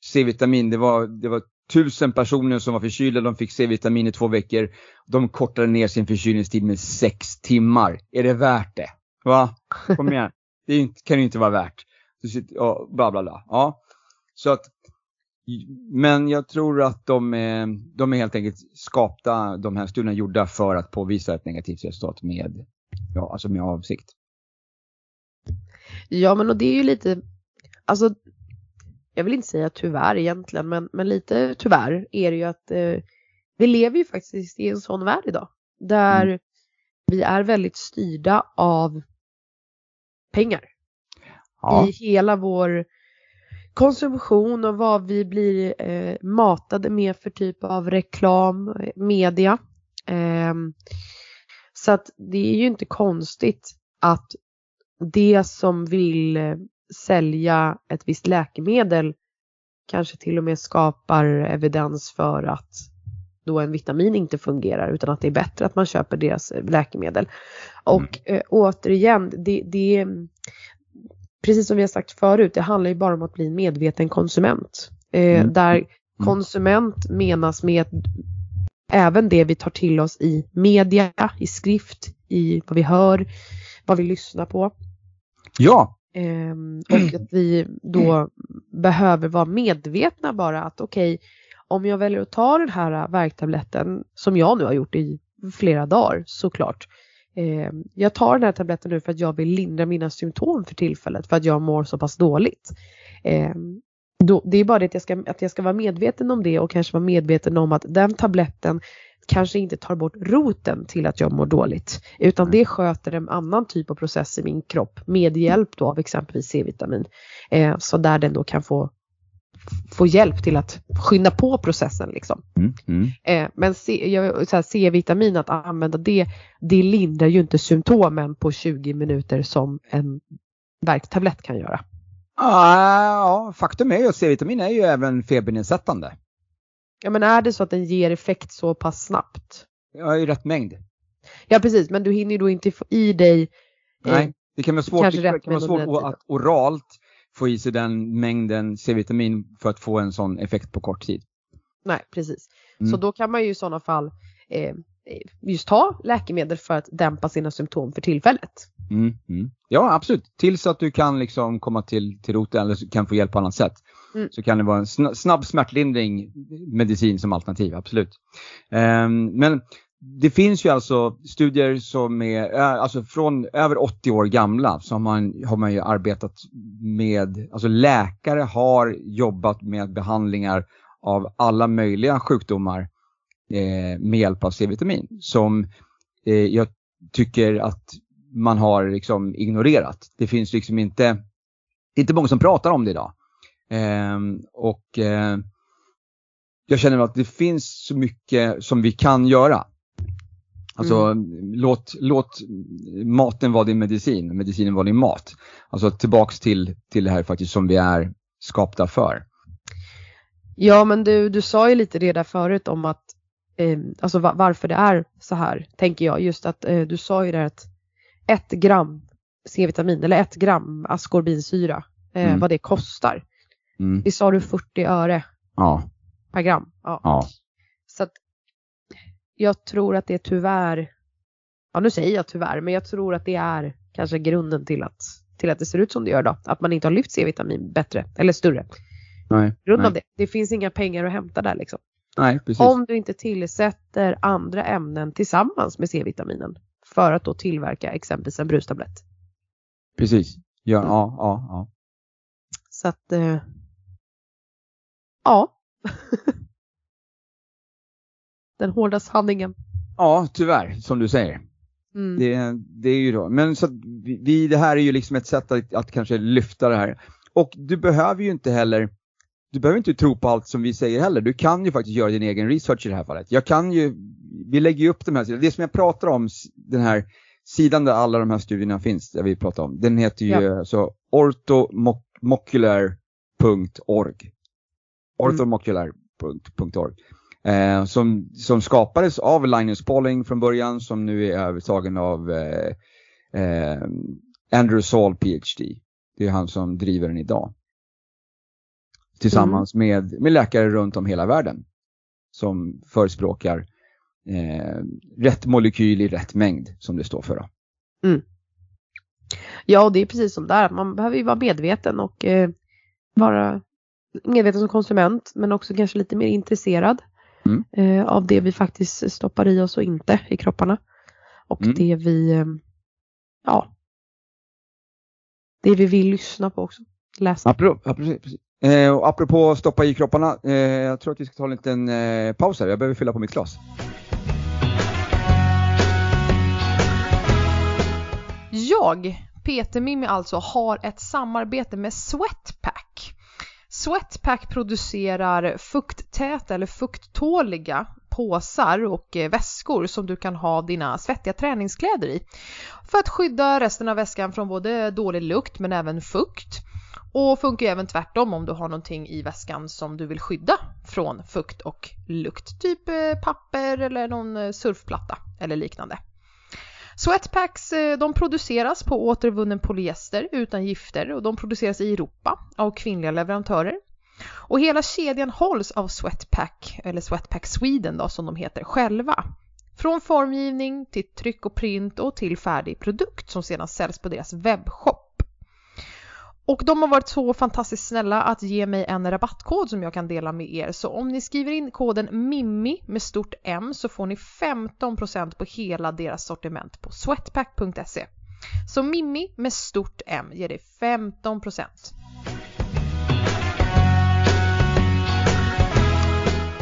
C-vitamin, det var, det var tusen personer som var förkylda, de fick C-vitamin i två veckor. De kortade ner sin förkylningstid med sex timmar. Är det värt det? Va? Kom igen. Det kan ju inte vara värt. Och bla bla bla. Ja. Så att, men jag tror att de är, de är helt enkelt skapta, de här studierna gjorda för att påvisa ett negativt resultat med, ja, alltså med avsikt. Ja men och det är ju lite, alltså jag vill inte säga tyvärr egentligen men, men lite tyvärr är det ju att eh, vi lever ju faktiskt i en sån värld idag. Där mm. vi är väldigt styrda av pengar. Ja. I hela vår konsumtion och vad vi blir eh, matade med för typ av reklam, media. Eh, så att det är ju inte konstigt att det som vill eh, sälja ett visst läkemedel kanske till och med skapar evidens för att då en vitamin inte fungerar utan att det är bättre att man köper deras eh, läkemedel. Och mm. eh, återigen, det, det, precis som vi har sagt förut, det handlar ju bara om att bli en medveten konsument. Eh, mm. Där mm. konsument menas med även det vi tar till oss i media, i skrift, i vad vi hör, vad vi lyssnar på. Ja. Eh, och att vi då behöver vara medvetna bara att okej, okay, om jag väljer att ta den här äh, värktabletten som jag nu har gjort i flera dagar såklart. Eh, jag tar den här tabletten nu för att jag vill lindra mina symptom för tillfället för att jag mår så pass dåligt. Eh, då, det är bara det att jag, ska, att jag ska vara medveten om det och kanske vara medveten om att den tabletten kanske inte tar bort roten till att jag mår dåligt. Utan det sköter en annan typ av process i min kropp med hjälp då av exempelvis C-vitamin. Eh, så där den då kan få, få hjälp till att skynda på processen. Liksom. Mm, mm. Eh, men C-vitamin, att använda det, det lindrar ju inte symptomen på 20 minuter som en värktablett kan göra. Ja, faktum är ju att C-vitamin är ju även febernedsättande. Ja men är det så att den ger effekt så pass snabbt? Ja, i rätt mängd. Ja precis, men du hinner ju då inte få i dig eh, Nej, det kan vara svårt, det kan vara svårt att oralt få i sig den mängden C-vitamin för att få en sån effekt på kort tid. Nej, precis. Mm. Så då kan man ju i sådana fall eh, just ta läkemedel för att dämpa sina symptom för tillfället. Mm, mm. Ja, absolut. Tills att du kan liksom komma till, till roten eller kan få hjälp på annat sätt. Mm. Så kan det vara en sna- snabb smärtlindring medicin som alternativ, absolut. Ehm, men det finns ju alltså studier som är, eh, alltså från över 80 år gamla så har man, har man ju arbetat med, alltså läkare har jobbat med behandlingar av alla möjliga sjukdomar eh, med hjälp av C-vitamin. Som eh, jag tycker att man har liksom ignorerat. Det finns liksom inte, inte många som pratar om det idag. Eh, och eh, jag känner att det finns så mycket som vi kan göra. Alltså låt, låt maten vara din medicin, medicinen vara din mat. Alltså tillbaks till, till det här faktiskt som vi är skapta för. Ja men du, du sa ju lite det där förut om att eh, alltså va- varför det är så här, tänker jag. Just att eh, du sa ju där att ett gram C-vitamin eller ett gram askorbinsyra, eh, Mm. vad det kostar. Mm. Vi sa du 40 öre Ja, per gram. Ja. ja. Så att jag tror att det tyvärr, ja nu säger jag tyvärr, men jag tror att det är kanske grunden till att, till att det ser ut som det gör då. Att man inte har lyft C-vitamin bättre eller större. Nej, Grund nej, av det. Det finns inga pengar att hämta där liksom. nej precis. Om du inte tillsätter andra ämnen tillsammans med C-vitaminen för att då tillverka exempelvis en brustablett. Precis. Ja, Mm. ja, ja, ja. Så att, eh, ja. [LAUGHS] Den hårda sanningen. Ja, tyvärr, som du säger. Mm. Det, det är ju då. Men så vi, det här är ju liksom ett sätt att, att kanske lyfta det här. Och du behöver ju inte heller, du behöver inte tro på allt som vi säger heller. Du kan ju faktiskt göra din egen research i det här fallet. Jag kan ju, vi lägger ju upp de här. Det som jag pratar om, den här sidan där alla de här studierna finns, där vi pratar om, den heter ju Ja. alltså orthomocular.org. Orthomocular.org. Eh, som, som skapades av Linus Pauling från början som nu är övertagen av eh, eh, Andrew Saul PhD. Det är han som driver den idag. Tillsammans med, med läkare runt om hela världen. Som förespråkar eh, rätt molekyl i rätt mängd som det står för. Då. Ja, det är precis som där. Man behöver ju vara medveten och eh, vara medveten som konsument men också kanske lite mer intresserad Mm. eh, av det vi faktiskt stoppar i oss och inte i kropparna. Och Mm. det vi, eh, ja, det vi vill lyssna på också. Läsa. Apropå, ja, precis, precis. Eh, och apropå stoppa i kropparna, eh, jag tror att vi ska ta en liten eh, paus här. Jag behöver fylla på mitt glas. Jag, Peter Mimmi alltså, har ett samarbete med Sweatpack. Sweatpack producerar fukttäta eller fukttåliga påsar och eh, väskor som du kan ha dina svettiga träningskläder i. För att skydda resten av väskan från både dålig lukt men även fukt. Och funkar ju även tvärtom om du har någonting i väskan som du vill skydda från fukt och lukt. Typ eh, papper eller någon eh, surfplatta eller liknande. Sweatpacks eh, de produceras på återvunnen polyester utan gifter och de produceras i Europa av kvinnliga leverantörer. Och hela kedjan hålls av Sweatpack, eller Sweatpack Sweden då som de heter själva. Från formgivning till tryck och print och till färdig produkt som sedan säljs på deras webbshop. Och de har varit så fantastiskt snälla att ge mig en rabattkod som jag kan dela med er. Så om ni skriver in koden MIMMI med stort M så får ni 15% på hela deras sortiment på sweatpack.se. Så Mimmi med stort M ger dig 15%.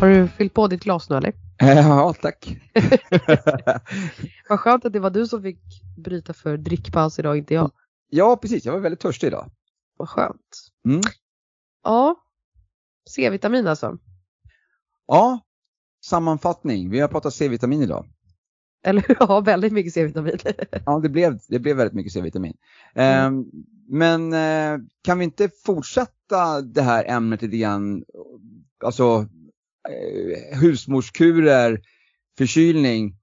Har du fyllt på ditt glas nu eller? Eh, ja, tack. [LAUGHS] Vad skönt att det var du som fick bryta för drickpaus idag, inte jag. ja, precis. Jag var väldigt törstig idag. Vad skönt. Mm. Ja, C-vitamin alltså. Ja, sammanfattning. Vi har pratat C-vitamin idag. Eller [LAUGHS] ja, väldigt mycket C-vitamin. Ja, det blev, det blev väldigt mycket C-vitamin. Eh, men eh, kan vi inte fortsätta det här ämnet lite grann, alltså eh, husmorskurer, förkylning,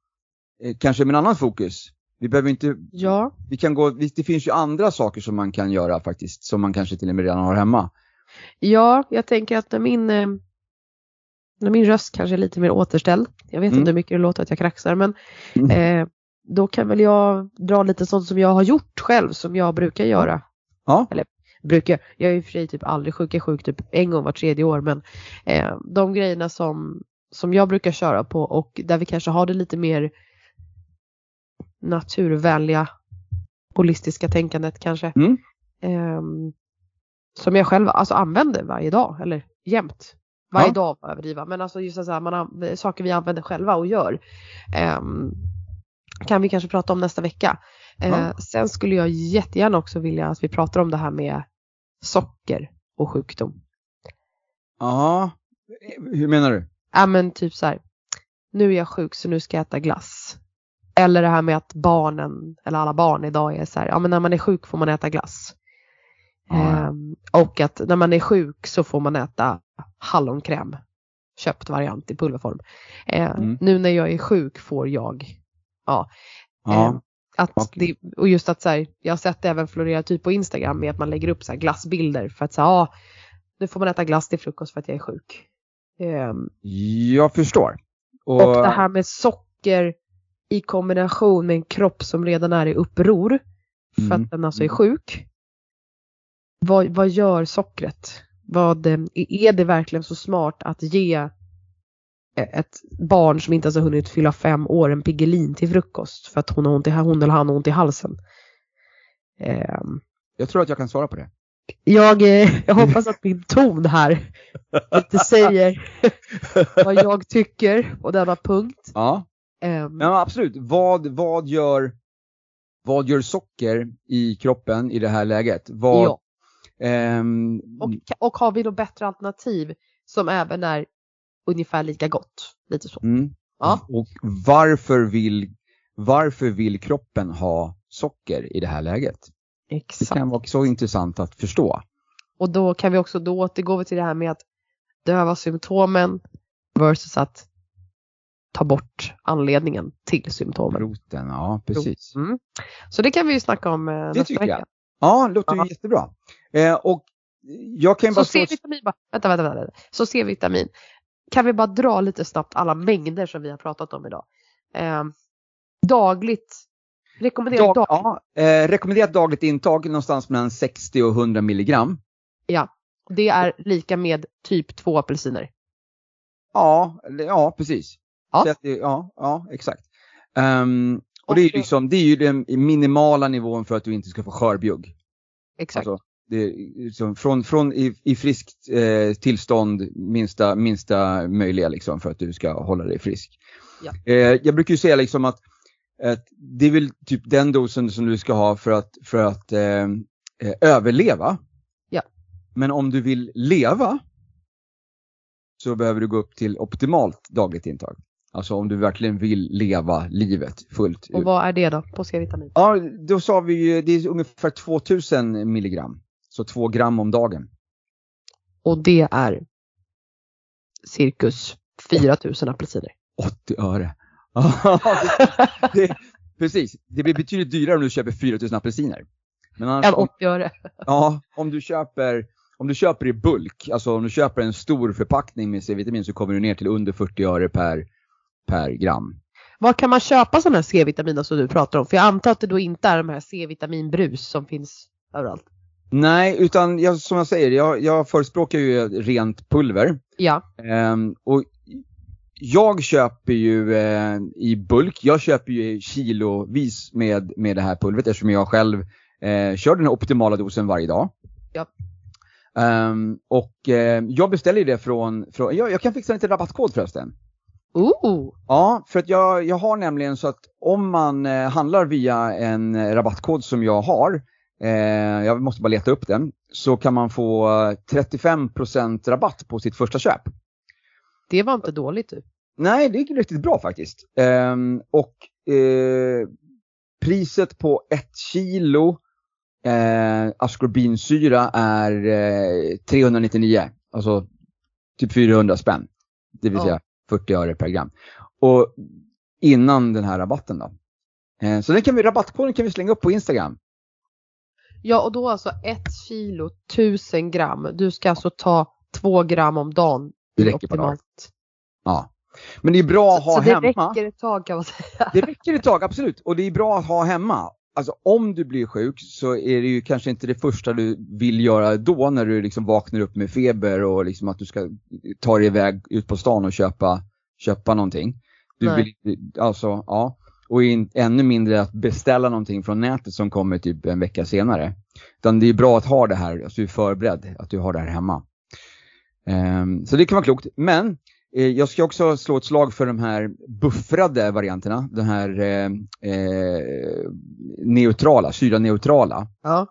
eh, kanske med en annan fokus. Vi behöver inte, Ja, vi kan gå, det finns ju andra saker som man kan göra faktiskt, som man kanske till och med redan har hemma. ja jag tänker att när min, eh, när min röst kanske är lite mer återställd, jag vet Mm. inte hur mycket det låter att jag kraxar, men Mm. eh, då kan väl jag dra lite sånt som jag har gjort själv, som jag brukar göra. Ja. Eller brukar, jag är i och för sig typ aldrig sjuk, jag är sjuk typ en gång var tredje år, men eh, de grejerna som, som jag brukar köra på och där vi kanske har det lite mer naturvänliga holistiska tänkandet kanske. Mm. Ehm, som jag själv alltså, använder varje dag eller jämt. Varje Ja. dag överdriva, men alltså just så här, man an- saker vi använder själva och gör. Ehm, kan vi kanske prata om nästa vecka. Ja. Sen skulle jag jättegärna också vilja att vi pratar om det här med socker och sjukdom. Ja, hur menar du? Ja men typ så här, nu är jag sjuk så nu ska jag äta glass. Eller det här med att barnen, eller alla barn idag är så här, ja men när man är sjuk får man äta glass. Ja. Ehm, och att när man är sjuk så får man äta hallonkräm. Köpt variant i pulverform. Ehm, Mm. Nu när jag är sjuk får jag. Ja. Ja, Ehm, att det, och just att så här, jag har sett det även florera typ på Instagram med att man lägger upp så här glassbilder för att säga, ja, nu får man äta glass till frukost för att jag är sjuk. Ehm, jag förstår. Och, och det här med socker i kombination med en kropp som redan är i uppror för Mm. att den alltså är Mm. sjuk. Vad, vad gör sockret? Vad, eh, är det verkligen så smart att ge ett barn som inte ens har hunnit fylla fem år en Piggelin till frukost för att hon, har ont i, hon eller han har ont i halsen? Ehm, jag tror att jag kan svara på det. jag, eh, [LAUGHS] jag hoppas att min ton här [LAUGHS] inte säger vad jag tycker på denna punkt. Ja, Ehm, ja absolut. Vad, vad, gör, vad gör socker i kroppen i det här läget? Vad, Ja. ehm, Och, och har vi då bättre alternativ som även är ungefär lika gott? Lite så. mm. Ja. Och varför vill, varför vill kroppen ha socker i det här läget? Det Exakt. kan vara så intressant att förstå. Och då kan vi också, då återgår vi till det här med att döva symptomen versus att ta bort anledningen till symptomen. Roten, ja precis. Mm. Så det kan vi ju snacka om eh, nästa tycker vecka. jag. Ja, det låter Ja. ju jättebra. Eh, och jag kan Så. C-vitamin, bara, vänta, vänta, vänta. Så C-vitamin. Kan vi bara dra lite snabbt alla mängder som vi har pratat om idag? Eh, dagligt, rekommenderat Dag, dagligt. ja, eh, rekommenderat dagligt intag någonstans mellan 60 och 100 milligram. Det är lika med typ två apelsiner. Ja, ja precis. Ja. Att ja, ja, exakt. Ehm, och det är ju liksom, det är ju den minimala nivån för att du inte ska få skörbjugg. Exakt. Alltså, liksom från, från i, i friskt eh, tillstånd minsta, minsta möjliga liksom för att du ska hålla dig frisk. Ja. Eh, jag brukar ju säga liksom att, att det är väl typ den dosen som du ska ha för att, för att eh, eh, överleva. Ja. Men om du vill leva så behöver du gå upp till optimalt dagligt intag. Alltså om du verkligen vill leva livet fullt Och ut. vad är det då på C-vitamin? Ja, då sa vi ju, det är ungefär 2000 milligram. Så 2 gram om dagen. Och det är cirkus 4000 apelsiner. 80 öre. [LAUGHS] Det, precis. Det blir betydligt dyrare om du köper 4000 apelsiner. Men annars, Än om, 80 öre. ja, om du köper om du köper i bulk, alltså om du köper en stor förpackning med C-vitamin så kommer du ner till under 40 öre per, per gram. Var kan man köpa sådana här C-vitaminer som du pratar om? För jag antar att det då inte är de här C-vitaminbrus som finns överallt. Nej, utan jag, som jag säger, jag, jag förespråkar ju rent pulver. Ja, Ehm, och jag köper ju eh, i bulk, jag köper ju kilovis med, med det här pulvret eftersom jag själv eh, kör den här optimala dosen varje dag. Ja. Ehm, och eh, jag beställer ju det från, från jag, jag kan fixa en liten rabattkod förresten. Ooh. Ja, för att jag, jag har nämligen så att om man eh, handlar via en eh, rabattkod som jag har, eh, jag måste bara leta upp den, så kan man få eh, 35% rabatt på sitt första köp. Det var inte dåligt du. Nej, det gick riktigt bra faktiskt. Ehm, och eh, priset på ett kilo eh, askorbinsyra är eh, 399, alltså typ 400 spänn. Det vill säga 40 öre per gram. Och innan den här rabatten då. Eh, Så den kan vi, rabattkoden kan vi slänga upp på Instagram. Ja, och då alltså ett kilo, tusen gram. Du ska alltså ta två gram om dagen. Det räcker per dag. optimalt. Ja. Men det är bra att ha så det hemma. räcker ett tag kan man säga. Det räcker ett tag, absolut. Och det är bra att ha hemma. Alltså om du blir sjuk så är det ju kanske inte det första du vill göra då när du liksom vaknar upp med feber och liksom att du ska ta dig iväg ut på stan och köpa, köpa någonting. Du Nej. vill, alltså, ja. Och in, ännu mindre att beställa någonting från nätet som kommer typ en vecka senare. Utan det är bra att ha det här, alltså du är förberedd, att du har det här hemma. Ehm, så det kan vara klokt. Men eh, jag ska också slå ett slag för de här buffrade varianterna. Den här eh, eh, neutrala, syraneutrala. Ja.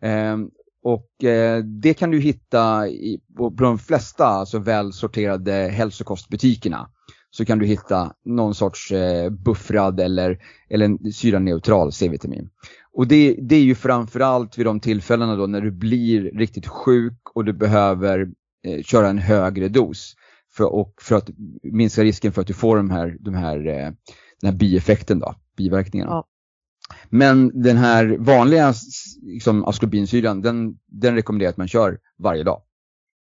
Ehm, och eh, det kan du hitta i, på, de flesta alltså välsorterade hälsokostbutikerna. Så kan du hitta någon sorts eh, buffrad eller, eller en syraneutral C-vitamin. Och det, det är ju framförallt vid de tillfällena då när du blir riktigt sjuk och du behöver eh, köra en högre dos. För, och för att minska risken för att du får de här, de här, eh, den här bieffekten då, biverkningarna. Ja. Men den här vanliga liksom, askorbinsyran, den, den rekommenderar att man kör varje dag.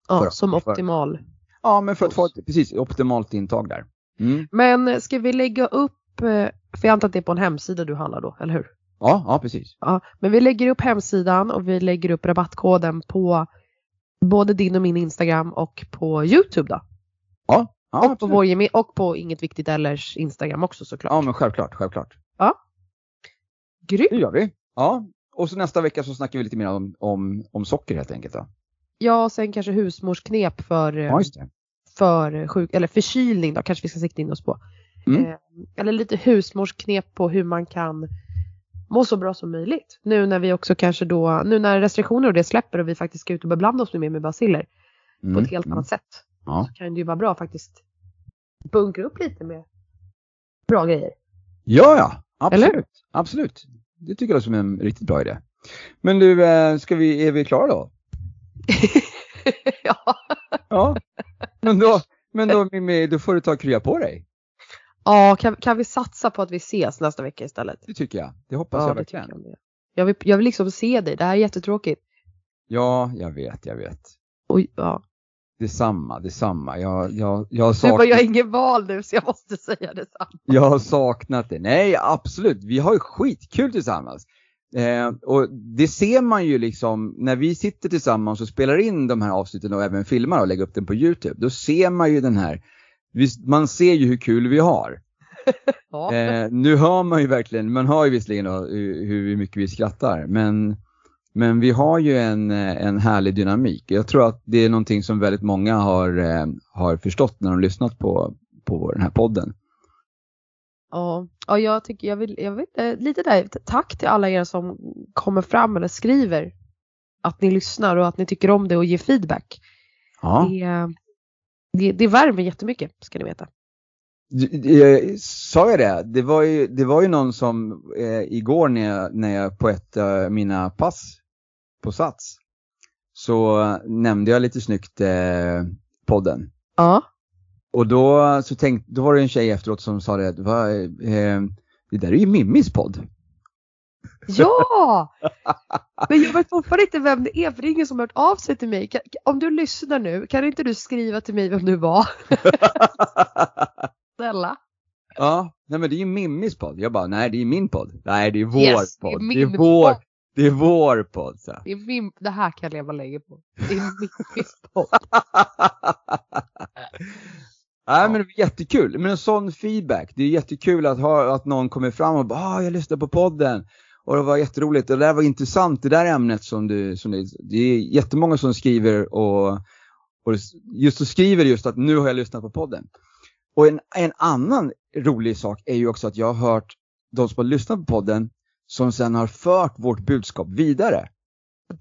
ja För- som för- optimal. Ja, men för att få ett precis, optimalt intag där. Mm. Men ska vi lägga upp, eh, för jag antar att det är på en hemsida du handlar då, eller hur? Ja, ja, precis. Ja, men vi lägger upp hemsidan och vi lägger upp rabattkoden på både din och min Instagram och på Youtube då. Ja, ja, och, på vår och på Inget Viktigt Ellers Instagram också såklart. ja men självklart, självklart. Grymt! Det gör vi. Ja, och så nästa vecka så snackar vi lite mer om, om, om socker helt enkelt. Då. Ja, och sen kanske husmorsknep för, eh, Ja, det. för sjuk, eller förkylning då kanske vi ska sikta in oss på. Mm. Eh, eller lite husmorsknep på hur man kan må så bra som möjligt. Nu när vi också kanske då, nu när restriktioner och det släpper och vi faktiskt ska ut och beblanda oss mer med basiller på Mm, ett helt mm. annat sätt. Ja. Så kan det ju vara bra faktiskt bunkra upp lite med bra grejer. ja, ja, absolut. Eller? Absolut. Det tycker jag som en riktigt bra idé. Men du, eh, ska vi, är vi klara då? [LAUGHS] ja. Ja. Men då, men då, Mimmi, då får du ta och krya på dig. ja, kan, kan vi satsa på att vi ses nästa vecka istället? Det tycker jag. Det hoppas Ja, jag verkligen. jag. Jag vill, jag vill liksom se dig, det här är jättetråkigt. Ja, jag vet, jag vet. Oj, ja. Detsamma, detsamma. Jag, jag, jag, har Du bara, saknat, jag ingen val nu så jag måste säga detsamma. jag har saknat det. Nej, absolut. Vi har ju skitkul tillsammans. Eh, och det ser man ju liksom när vi sitter tillsammans och spelar in de här avsnitten och även filmar och lägger upp den på Youtube. Då ser man ju den här, man ser ju hur kul vi har. [LAUGHS] Ja. Eh, nu hör man ju verkligen, man hör ju visserligen hur, hur mycket vi skrattar, men, men vi har ju en, eh, en härlig dynamik. Jag tror att det är någonting som väldigt många har, eh, har förstått när de lyssnat på, på den här podden. Ja, ja jag tycker jag vill, jag vill eh, lite där, tack till alla er som kommer fram eller skriver att ni lyssnar och att ni tycker om det och ger feedback. Ja. Det, eh, det, det värmer jättemycket ska ni veta. Sa jag det? Det var ju, det var ju någon som eh, igår när jag, när jag på ett av mina pass på Sats så nämnde jag lite snyggt eh, podden. Ja. Och då, så tänkte, då var det en tjej efteråt som sa det, Va, eh, det där är ju Mimmis podd. Ja! [LAUGHS] Men jag vet fortfarande inte vem det är för det är ingen som har hört av sig till mig. Kan, om du lyssnar nu, kan inte du skriva till mig vem du var? [LAUGHS] Snälla. ja, nej men det är ju Mimmis podd. Jag bara, nej det är min podd. Nej det är vår Yes, det är podd. det, är vår, podd. Det är vår podd. Så. Det, är min, det här kan jag leva länge på. Det är min [LAUGHS] podd. Nej men det är jättekul, men en sån feedback. Det är jättekul att, ha, att någon kommer fram och bara, ah, jag lyssnade på podden. Och det var jätteroligt, det där var intressant, det där ämnet som du, som du det är jättemånga som skriver och, och just så skriver just att nu har jag lyssnat på podden. Och en, en annan rolig sak är ju också att jag har hört de som har lyssnat på podden som sen har fört vårt budskap vidare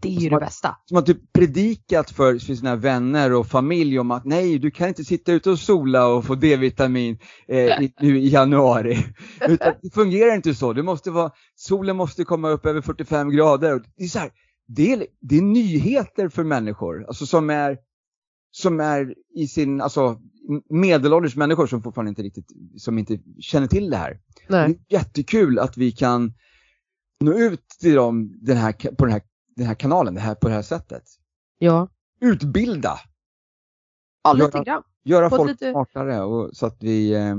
Det är ju det bästa. som har typ predikat för, sina vänner och familj om att nej, du kan inte sitta ute och sola och få D-vitamin eh, i, nu i januari. [LAUGHS] Utan det fungerar inte så. Det måste vara, solen måste komma upp över 45 grader. Det är, så här, det är, det är nyheter för människor, alltså som är som är i sin, alltså medelålders människor som fortfarande inte riktigt, som inte känner till det här. Nej. Det är jättekul att vi kan nå ut till dem den här, på den här, den här kanalen, det här, på det här sättet. Ja. Utbilda, ja, lite Göra- grann. göra På folk lite- smartare och, så att vi, eh,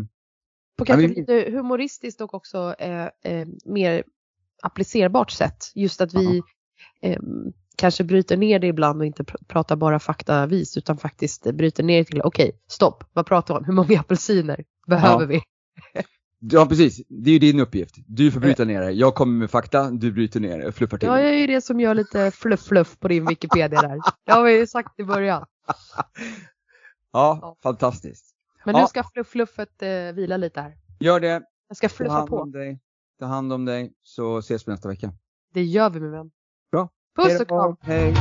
På kanske vi- lite humoristiskt och också eh, eh, mer applicerbart sätt. Just att vi eh, kanske bryter ner det ibland och inte pr- pratar bara faktavis utan faktiskt bryter ner till okej, stopp, vad pratar vi om? Hur många apelsiner behöver Ja. vi? Ja precis, det är ju din uppgift. Du får bryta ner det. Jag kommer med fakta, du bryter ner det och fluffar till Ja, jag är ju det som gör lite fluff-fluff på din Wikipedia där. Det har vi ju sagt i början. [LAUGHS] Ja, Ja. fantastiskt. Men Ja. nu ska fluff-fluffet eh, vila lite här. Gör det, Jag ska ta fluffa hand på. dig, ta hand om dig, så ses vi nästa vecka. Det gör vi min vän. Bra. Puss och kram. Hej.